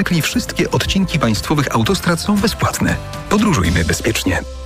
motocykli wszystkie odcinki państwowych autostrad są bezpłatne. Podróżujmy bezpiecznie.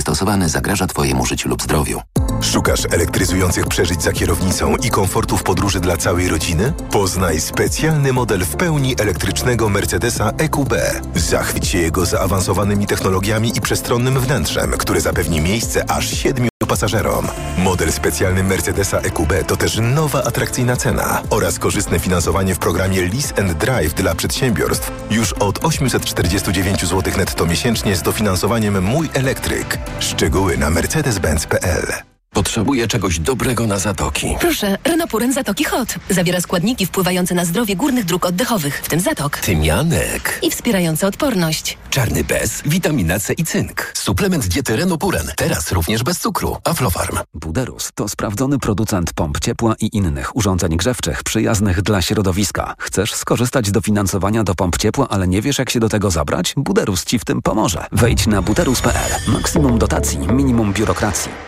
stosowany zagraża Twojemu życiu lub zdrowiu. Szukasz elektryzujących przeżyć za kierownicą i komfortu w podróży dla całej rodziny? Poznaj specjalny model w pełni elektrycznego Mercedesa EQB. Zachwyć się jego zaawansowanymi technologiami i przestronnym wnętrzem, które zapewni miejsce aż siedmiu pasażerom. Model specjalny Mercedesa EQB to też nowa atrakcyjna cena oraz korzystne finansowanie w programie Lease and Drive dla przedsiębiorstw już od 849 zł netto miesięcznie z dofinansowaniem Mój Elektryk. Szczegóły na mercedes-benz.pl Potrzebuję czegoś dobrego na zatoki. Proszę, Renopuren Zatoki Hot. Zawiera składniki wpływające na zdrowie górnych dróg oddechowych, w tym zatok. Tymianek. I wspierające odporność. Czarny bez, witamina C i cynk. Suplement diety Renopuren. Teraz również bez cukru. Aflofarm. Buderus to sprawdzony producent pomp ciepła i innych urządzeń grzewczych przyjaznych dla środowiska. Chcesz skorzystać z dofinansowania do pomp ciepła, ale nie wiesz jak się do tego zabrać? Buderus Ci w tym pomoże. Wejdź na buderus.pl. Maksimum dotacji, minimum biurokracji.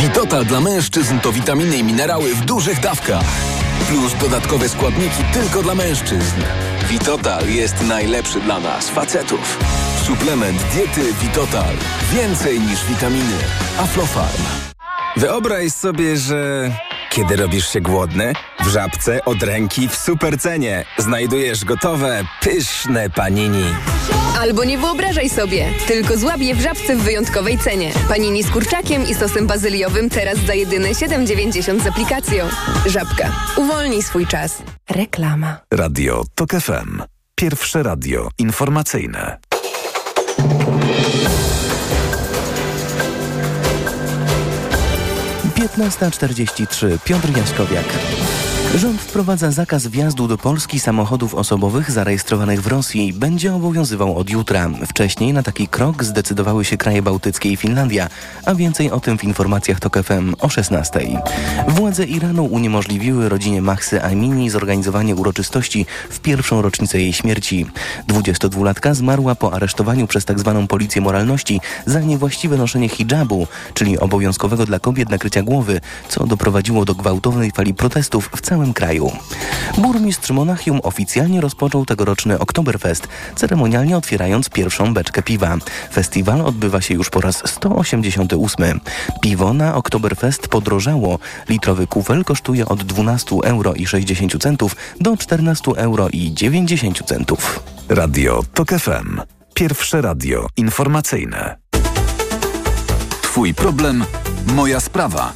Witotal dla mężczyzn to witaminy i minerały w dużych dawkach. Plus dodatkowe składniki tylko dla mężczyzn. Witotal jest najlepszy dla nas, facetów. Suplement diety Witotal. Więcej niż witaminy. Aflofarm. Wyobraź sobie, że kiedy robisz się głodny, w żabce od ręki w supercenie znajdujesz gotowe, pyszne panini. Albo nie wyobrażaj sobie, tylko złap je w żabce w wyjątkowej cenie. Panini z kurczakiem i sosem bazyliowym teraz za jedyne 7,90 z aplikacją. Żabka. Uwolnij swój czas. Reklama. Radio TOK FM. Pierwsze radio informacyjne. Piętnasta czterdzieści Piotr Jaśkowiak. Rząd wprowadza zakaz wjazdu do Polski samochodów osobowych zarejestrowanych w Rosji. Będzie obowiązywał od jutra. Wcześniej na taki krok zdecydowały się kraje bałtyckie i Finlandia, a więcej o tym w informacjach TOK FM o 16. Władze Iranu uniemożliwiły rodzinie Mahsy Amini zorganizowanie uroczystości w pierwszą rocznicę jej śmierci. 22-latka zmarła po aresztowaniu przez tzw. Tak policję moralności za niewłaściwe noszenie hijabu, czyli obowiązkowego dla kobiet nakrycia głowy, co doprowadziło do gwałtownej fali protestów w całym całym kraju. Burmistrz Monachium oficjalnie rozpoczął tegoroczny Oktoberfest, ceremonialnie otwierając pierwszą beczkę piwa. Festiwal odbywa się już po raz 188. Piwo na Oktoberfest podrożało. Litrowy kufel kosztuje od 12 euro i 60 centów do 14 euro i 90 centów. Radio TOK FM. Pierwsze radio informacyjne. Twój problem, moja sprawa.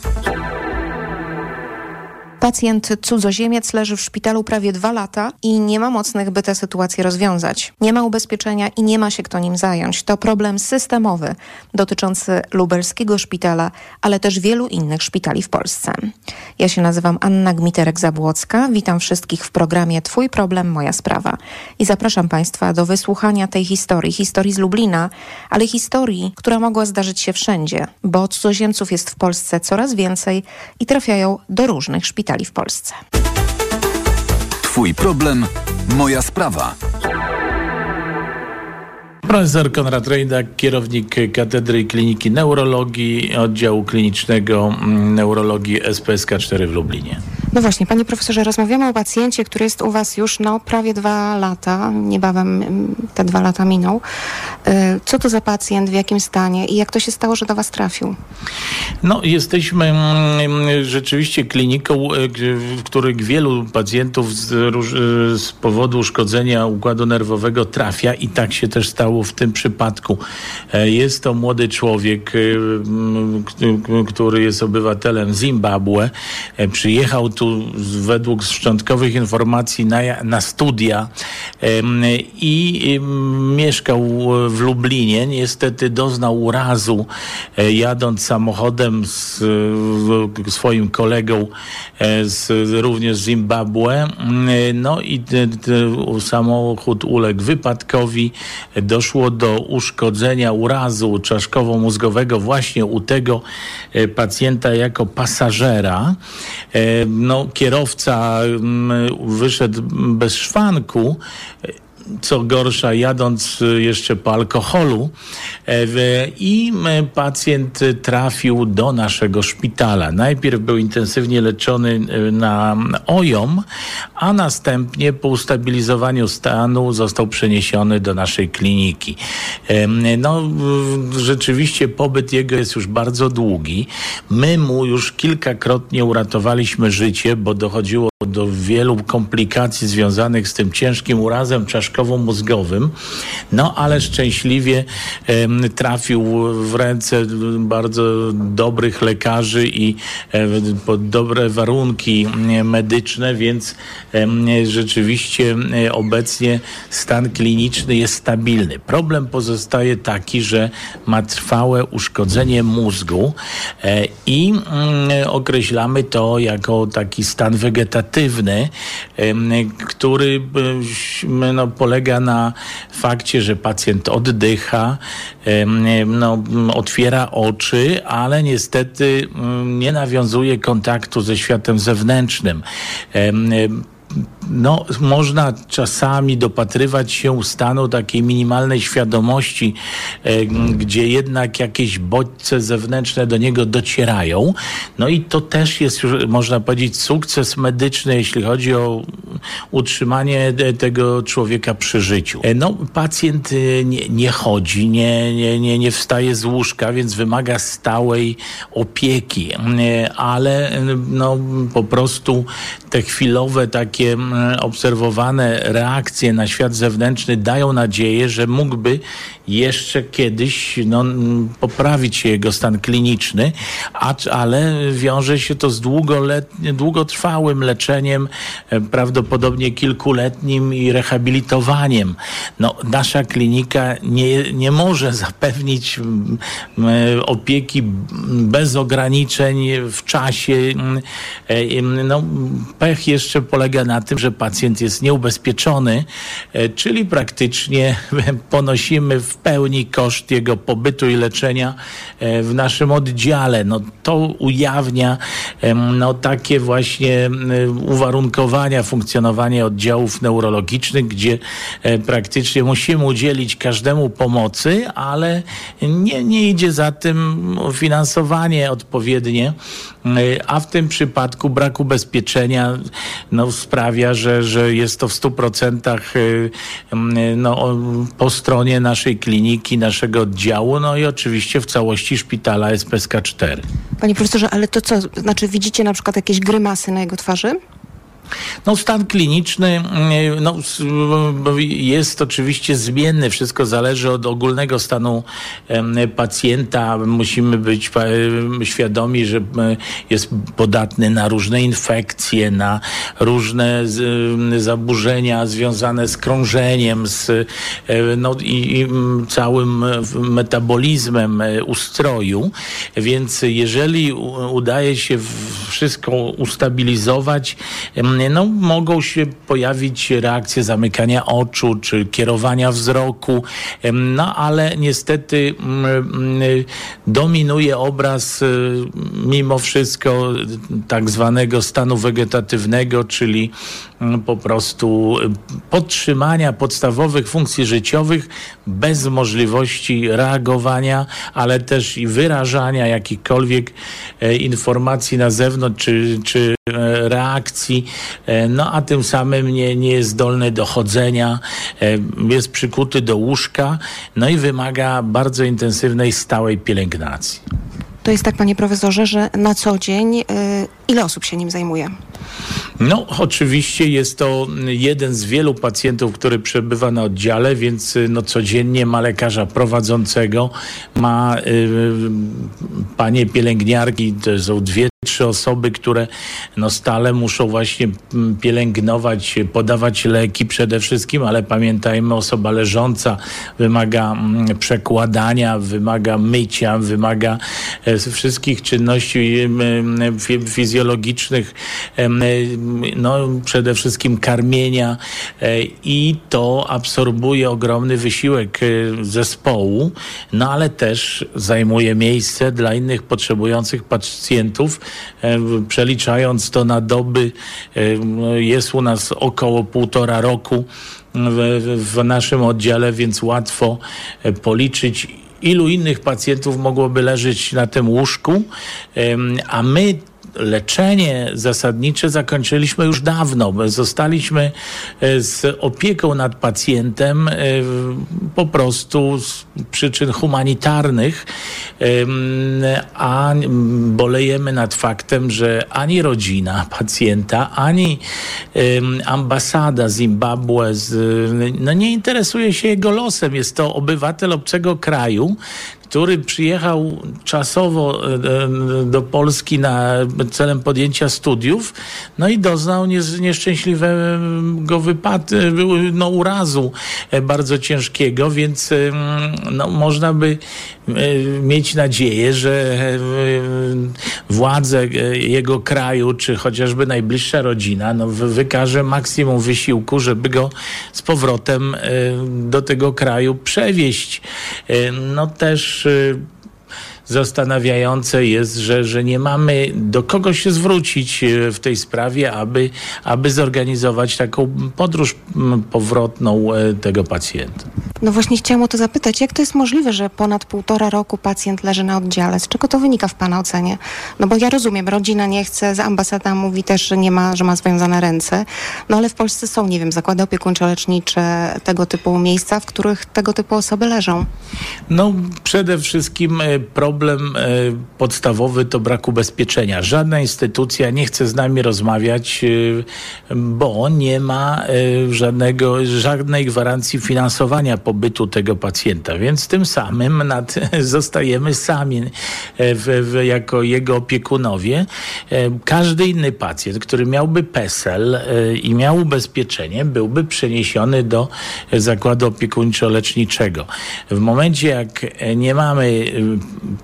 Pacjent cudzoziemiec leży w szpitalu prawie dwa lata i nie ma mocnych, by tę sytuację rozwiązać. Nie ma ubezpieczenia i nie ma się kto nim zająć. To problem systemowy dotyczący lubelskiego szpitala, ale też wielu innych szpitali w Polsce. Ja się nazywam Anna Gmiterek-Zabłocka. Witam wszystkich w programie Twój problem, moja sprawa. I zapraszam Państwa do wysłuchania tej historii, historii z Lublina, ale historii, która mogła zdarzyć się wszędzie, bo cudzoziemców jest w Polsce coraz więcej i trafiają do różnych szpitali szpitali w Polsce. Twój problem, moja sprawa. Profesor Konrad Rejdak, kierownik Katedry Kliniki Neurologii Oddziału Klinicznego mm, Neurologii SPSK 4 w Lublinie. No właśnie, panie profesorze, rozmawiamy o pacjencie, który jest u was już no, prawie dwa lata, niebawem mm, te dwa lata miną. E, co to za pacjent, w jakim stanie i jak to się stało, że do was trafił? No, jesteśmy mm, rzeczywiście kliniką, e, w której wielu pacjentów z, róż- z powodu uszkodzenia układu nerwowego trafia i tak się też stało w tym przypadku. E, Jest to młody człowiek, który jest obywatelem Zimbabwe. E, Przyjechał tu według szczątkowych informacji na, na studia i mieszkał w Lublinie. Niestety doznał urazu e, jadąc samochodem z swoim kolegą e, z, również z Zimbabwe. Mm, e, No i samochód uległ wypadkowi. Doszło do uszkodzenia urazu czaszkowo-mózgowego właśnie u tego pacjenta jako pasażera. E, No, kierowca mm, wyszedł bez szwanku co gorsza, jadąc y, jeszcze po alkoholu e, i pacjent trafił do naszego szpitala. Najpierw był intensywnie leczony y, na OJOM, a następnie po ustabilizowaniu stanu został przeniesiony do naszej kliniki. No, rzeczywiście pobyt jego jest już bardzo długi. My mu już kilkakrotnie uratowaliśmy życie, bo dochodziło do wielu komplikacji związanych z tym ciężkim urazem czaszkowo-mózgowym. No ale szczęśliwie trafił w ręce bardzo dobrych lekarzy i pod dobre warunki medyczne, więc rzeczywiście obecnie stan kliniczny jest stabilny. Problem pozostaje taki, że ma trwałe uszkodzenie mózgu e, i mm, określamy to jako taki stan wegetatywny, em, który no, polega na fakcie, że pacjent oddycha, no, otwiera oczy, ale niestety nie nawiązuje kontaktu ze światem zewnętrznym. No, można czasami dopatrywać się stanu takiej minimalnej świadomości, e, gdzie jednak jakieś bodźce zewnętrzne do niego docierają. No i to też jest można powiedzieć, sukces medyczny, jeśli chodzi o utrzymanie tego człowieka przy życiu. E, No, pacjent e, nie, nie chodzi, nie, nie, nie, nie wstaje z łóżka, więc wymaga stałej opieki, ale no, po prostu te chwilowe takie mm, obserwowane reakcje na świat zewnętrzny dają nadzieję, że mógłby jeszcze kiedyś no, mm, poprawić się jego stan kliniczny, ale wiąże się to z długotrwałym leczeniem, e, prawdopodobnie kilkuletnim i rehabilitowaniem. No, nasza klinika nie, nie może zapewnić mm, mm, opieki bez ograniczeń w czasie. E, No, pech jeszcze polega na tym, że pacjent jest nieubezpieczony, e, czyli praktycznie ponosimy w pełni koszt jego pobytu i leczenia e, w naszym oddziale. No, to ujawnia no, takie właśnie uwarunkowania funkcjonowania oddziałów neurologicznych, gdzie e, praktycznie musimy udzielić każdemu pomocy, ale nie, nie idzie za tym finansowanie odpowiednie, a w tym przypadku brak ubezpieczenia no, sprawia, że, że jest to w 100% y, y, no, po stronie naszej kliniki, naszego oddziału, no i oczywiście w całości szpitala SPSK4. Panie profesorze, ale to co, znaczy widzicie na przykład jakieś grymasy na jego twarzy? No, stan kliniczny mm, no, jest oczywiście zmienny. Wszystko zależy od ogólnego stanu pacjenta. Musimy być świadomi, że jest podatny na różne infekcje, na różne zaburzenia związane z krążeniem, z no, i, całym e, metabolizmem e, ustroju. Więc jeżeli udaje się wszystko ustabilizować, no, mogą się pojawić reakcje zamykania oczu czy kierowania wzroku, no ale niestety dominuje obraz mimo wszystko tak zwanego stanu wegetatywnego, czyli po prostu podtrzymania podstawowych funkcji życiowych bez możliwości reagowania, ale też i wyrażania jakichkolwiek e, informacji na zewnątrz czy, czy e, reakcji, no a tym samym nie, nie jest zdolny do chodzenia, jest przykuty do łóżka, no i wymaga bardzo intensywnej, stałej pielęgnacji. To jest tak, panie profesorze, że na co dzień ile osób się nim zajmuje? No, oczywiście jest to jeden z wielu pacjentów, który przebywa na oddziale, więc no, codziennie ma lekarza prowadzącego, ma y, panie pielęgniarki, to są dwie trzy osoby, które no stale muszą właśnie mm, pielęgnować, podawać leki przede wszystkim, ale pamiętajmy, osoba leżąca wymaga mm, przekładania, wymaga mycia, wymaga e, wszystkich czynności fizjologicznych, no przede wszystkim karmienia e, i to absorbuje ogromny wysiłek e, zespołu, no ale też zajmuje miejsce dla innych potrzebujących pacjentów, przeliczając to na doby, e, jest u nas około półtora roku w, w naszym oddziale, więc łatwo e, policzyć ilu innych pacjentów mogłoby leżeć na tym łóżku, a my leczenie zasadnicze zakończyliśmy już dawno. Zostaliśmy e, z opieką nad pacjentem e, po prostu z przyczyn humanitarnych, a bolejemy nad faktem, że ani rodzina pacjenta, ani ambasada Zimbabwe no nie interesuje się jego losem. Jest to obywatel obcego kraju, który przyjechał czasowo e, e, do Polski na celem podjęcia studiów, no i doznał nieszczęśliwego wypadku, no urazu e, bardzo ciężkiego, więc no, można by mieć nadzieję, że władze jego kraju, czy chociażby najbliższa rodzina, no, wykaże maksimum wysiłku, żeby go z powrotem do tego kraju przewieźć. No też 是 zastanawiające jest, że, że nie mamy do kogo się zwrócić e, w tej sprawie, aby, aby zorganizować taką podróż powrotną e, tego pacjenta. No właśnie chciałam o to zapytać, jak to jest możliwe, że ponad półtora roku pacjent leży na oddziale? Z czego to wynika w Pana ocenie? No bo ja rozumiem, rodzina nie chce, ambasada mówi też, że nie ma, że ma związane ręce, no ale w Polsce są, nie wiem, zakłady opiekuńczo-lecznicze, tego typu miejsca, w których tego typu osoby leżą. No przede wszystkim e, problem e, podstawowy to brak ubezpieczenia. Żadna instytucja nie chce z nami rozmawiać, e, bo nie ma żadnego, żadnej gwarancji finansowania po pobytu tego pacjenta, więc tym samym nad, zostajemy sami e, w, w, jako jego opiekunowie. E, każdy inny pacjent, który miałby PESEL e, i miał ubezpieczenie, byłby przeniesiony do zakładu opiekuńczo-leczniczego. W momencie, jak nie mamy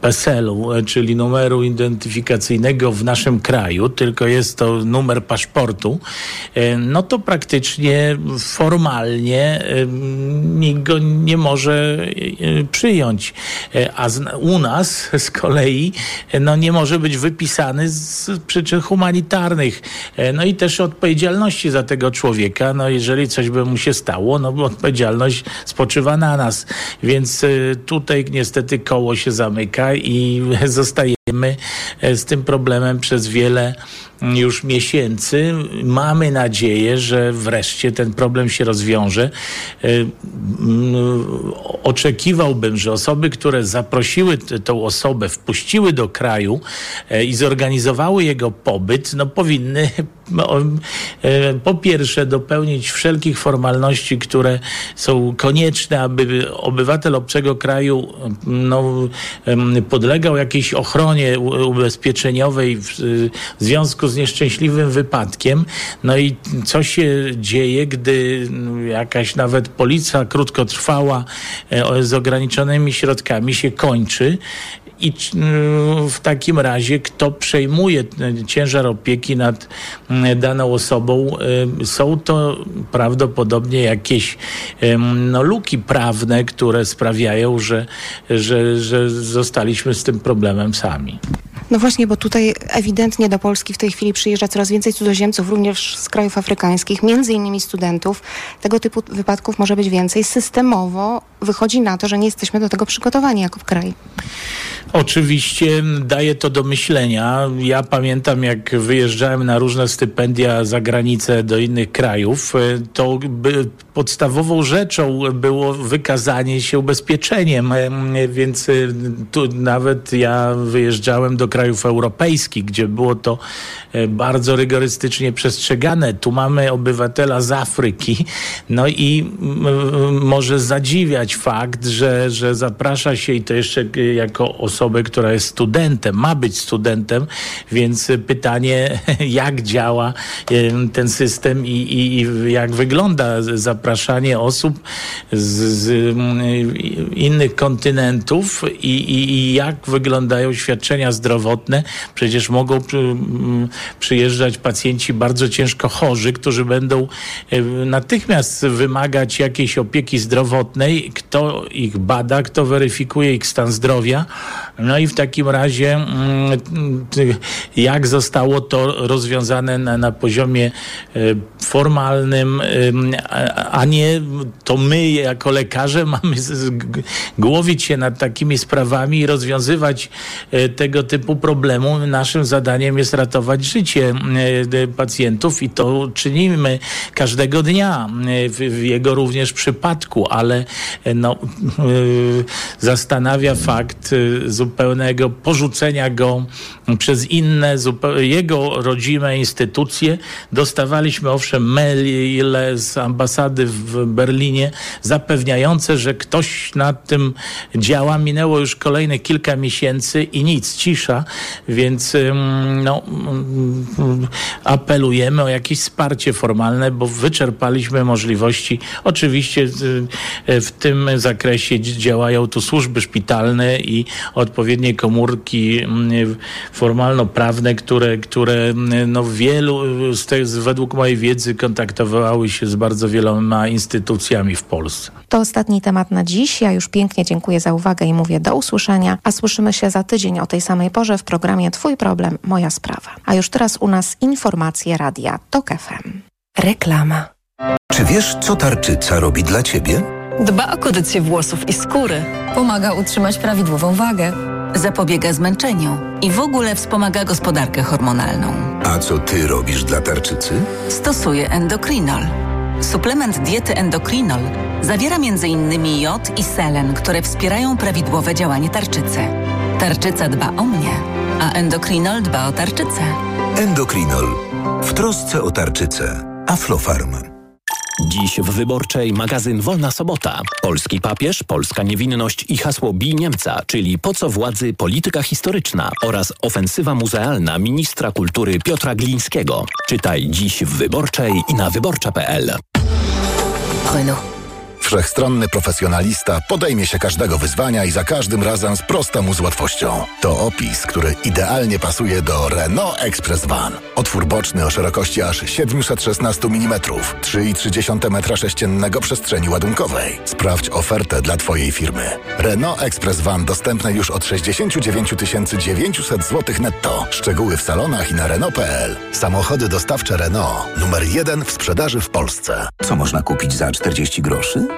PESEL-u, czyli numeru identyfikacyjnego w naszym kraju, tylko jest to numer paszportu, no to praktycznie formalnie nikt go nie może e, przyjąć. E, a u nas z kolei e, no, nie może być wypisany z przyczyn humanitarnych. No i też odpowiedzialności za tego człowieka. No jeżeli coś by mu się stało, no bo odpowiedzialność spoczywa na nas. Więc tutaj niestety koło się zamyka i zostajemy z tym problemem przez wiele już miesięcy. Mamy nadzieję, że wreszcie ten problem się rozwiąże. E, oczekiwałbym, że osoby, które zaprosiły tę osobę, wpuściły do kraju e, i zorganizowały jego pobyt, no powinny e, po pierwsze dopełnić wszelkich formalności, które są konieczne, aby obywatel obcego kraju no, podlegał jakiejś ochronie ubezpieczeniowej w związku z nieszczęśliwym wypadkiem. No i co się dzieje, gdy jakaś nawet policja krótkotrwała e, z ograniczonymi środkami się kończy i w takim razie kto przejmuje ciężar opieki nad daną osobą? Są to prawdopodobnie jakieś no, luki prawne, które sprawiają, że, że, że zostaliśmy z tym problemem sami. No właśnie, bo tutaj ewidentnie do Polski w tej chwili przyjeżdża coraz więcej cudzoziemców, również z krajów afrykańskich, między innymi studentów. Tego typu wypadków może być więcej. Systemowo wychodzi na to, że nie jesteśmy do tego przygotowani jako kraj. Oczywiście daje to do myślenia. Ja pamiętam, jak wyjeżdżałem na różne stypendia za granicę do innych krajów, e, to podstawową rzeczą było wykazanie się ubezpieczeniem, e, więc e, tu nawet ja wyjeżdżałem do krajów europejskich, gdzie było to bardzo rygorystycznie przestrzegane. Tu mamy obywatela z Afryki, no i może zadziwiać fakt, że, że zaprasza się i to jeszcze jako osoba osobę, która jest studentem, ma być studentem, więc pytanie, jak działa ten system i, i, i jak wygląda zapraszanie osób z, z innych kontynentów i, i, jak wyglądają świadczenia zdrowotne. Przecież mogą przyjeżdżać pacjenci bardzo ciężko chorzy, którzy będą natychmiast wymagać jakiejś opieki zdrowotnej. Kto ich bada, kto weryfikuje ich stan zdrowia, no i w takim razie, jak zostało to rozwiązane na, na poziomie e, formalnym, a nie to my jako lekarze mamy głowić się nad takimi sprawami i rozwiązywać e, tego typu problemu. Naszym zadaniem jest ratować życie e, pacjentów i to czynimy każdego dnia w jego również przypadku, ale no, zastanawia fakt zupełnego porzucenia go przez inne, jego rodzime instytucje. Dostawaliśmy owszem maile z ambasady w Berlinie zapewniające, że ktoś nad tym działa. Minęło już kolejne kilka miesięcy i nic, cisza, więc no, apelujemy o jakieś wsparcie formalne, bo wyczerpaliśmy możliwości. Oczywiście w tym zakresie działają tu służby szpitalne i odpowiednie komórki mm, formalno-prawne, które, które mm, no wielu, te, według mojej wiedzy, kontaktowały się z bardzo wieloma instytucjami w Polsce. To ostatni temat na dziś. Ja już pięknie dziękuję za uwagę i mówię do usłyszenia, a słyszymy się za tydzień o tej samej porze w programie Twój problem, moja sprawa. A już teraz u nas informacje radia TOK FM. Reklama. Czy wiesz, co tarczyca robi dla ciebie? Dba o kondycję włosów i skóry. Pomaga utrzymać prawidłową wagę. Zapobiega zmęczeniu i w ogóle wspomaga gospodarkę hormonalną. A co ty robisz dla tarczycy? Stosuję endokrinol. Suplement diety endokrinol zawiera m.in. jod i selen, które wspierają prawidłowe działanie tarczycy. Tarczyca dba o mnie, a endokrinol dba o tarczycę. Endokrinol. W trosce o tarczycę. Aflofarm. Dziś w Wyborczej magazyn Wolna Sobota. Polski papież, polska niewinność i hasło Bij Niemca, czyli po co władzy polityka historyczna oraz ofensywa muzealna ministra kultury Piotra Glińskiego. Czytaj dziś w Wyborczej i na wyborcza.pl. Renault. Wszechstronny profesjonalista podejmie się każdego wyzwania i za każdym razem sprosta mu z łatwością. To opis, który idealnie pasuje do Renault Express Van. Otwór boczny o szerokości aż 716 mm, 3,3 m sześciennego przestrzeni ładunkowej. Sprawdź ofertę dla Twojej firmy. Renault Express Van dostępne już od 69 900 zł netto. Szczegóły w salonach i na Renault.pl. Samochody dostawcze Renault. Numer jeden w sprzedaży w Polsce. Co można kupić za 40 groszy?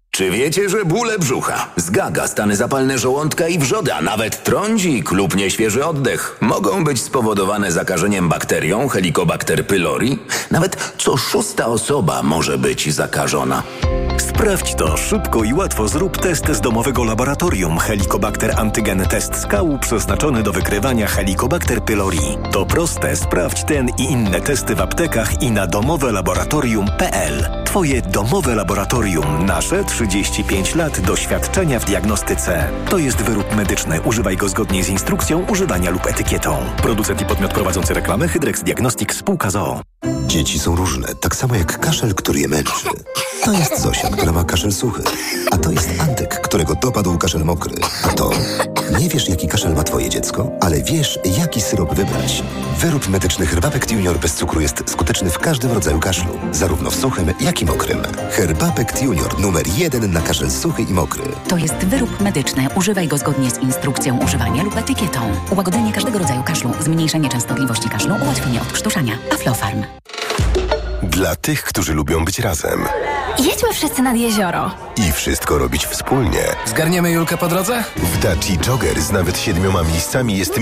Czy wiecie, że bóle brzucha, zgaga, stany zapalne żołądka i wrzody, a nawet trądzik lub nieświeży oddech mogą być spowodowane zakażeniem bakterią Helicobacter pylori? Nawet co szósta osoba może być zakażona. Sprawdź to szybko i łatwo. Zrób test z domowego laboratorium Helicobacter Antygen Test Skału przeznaczony do wykrywania Helicobacter pylori. To proste. Sprawdź ten i inne testy w aptekach i na domowelaboratorium.pl. Twoje domowe laboratorium. Nasze 35 lat doświadczenia w diagnostyce. To jest wyrób medyczny. Używaj go zgodnie z instrukcją używania lub etykietą. Producent i podmiot prowadzący reklamę Hydrex Diagnostics Spółka ZOO. Dzieci są różne, tak samo jak kaszel, który je męczy. To jest Zosia, która ma kaszel suchy. A to jest Antek, którego dopadł kaszel mokry. A to... Nie wiesz, jaki kaszel ma twoje dziecko, ale wiesz, jaki syrop wybrać. Wyrób medyczny Herbapekt Junior bez cukru jest skuteczny w każdym rodzaju kaszlu. Zarówno w suchym, jak i mokrym. Herbapekt Junior numer jeden na kaszel suchy i mokry. To jest wyrób medyczny. Używaj go zgodnie z instrukcją używania lub etykietą. Ułagodzenie każdego rodzaju kaszlu, zmniejszenie częstotliwości kaszlu, ułatwienie odkrztuszania. Aflofarm. Dla tych, którzy lubią być razem Jedźmy wszyscy nad jezioro. i wszystko robić wspólnie. Zgarniemy Julkę po drodze? W Daci Jogger z nawet siedmioma miejscami jest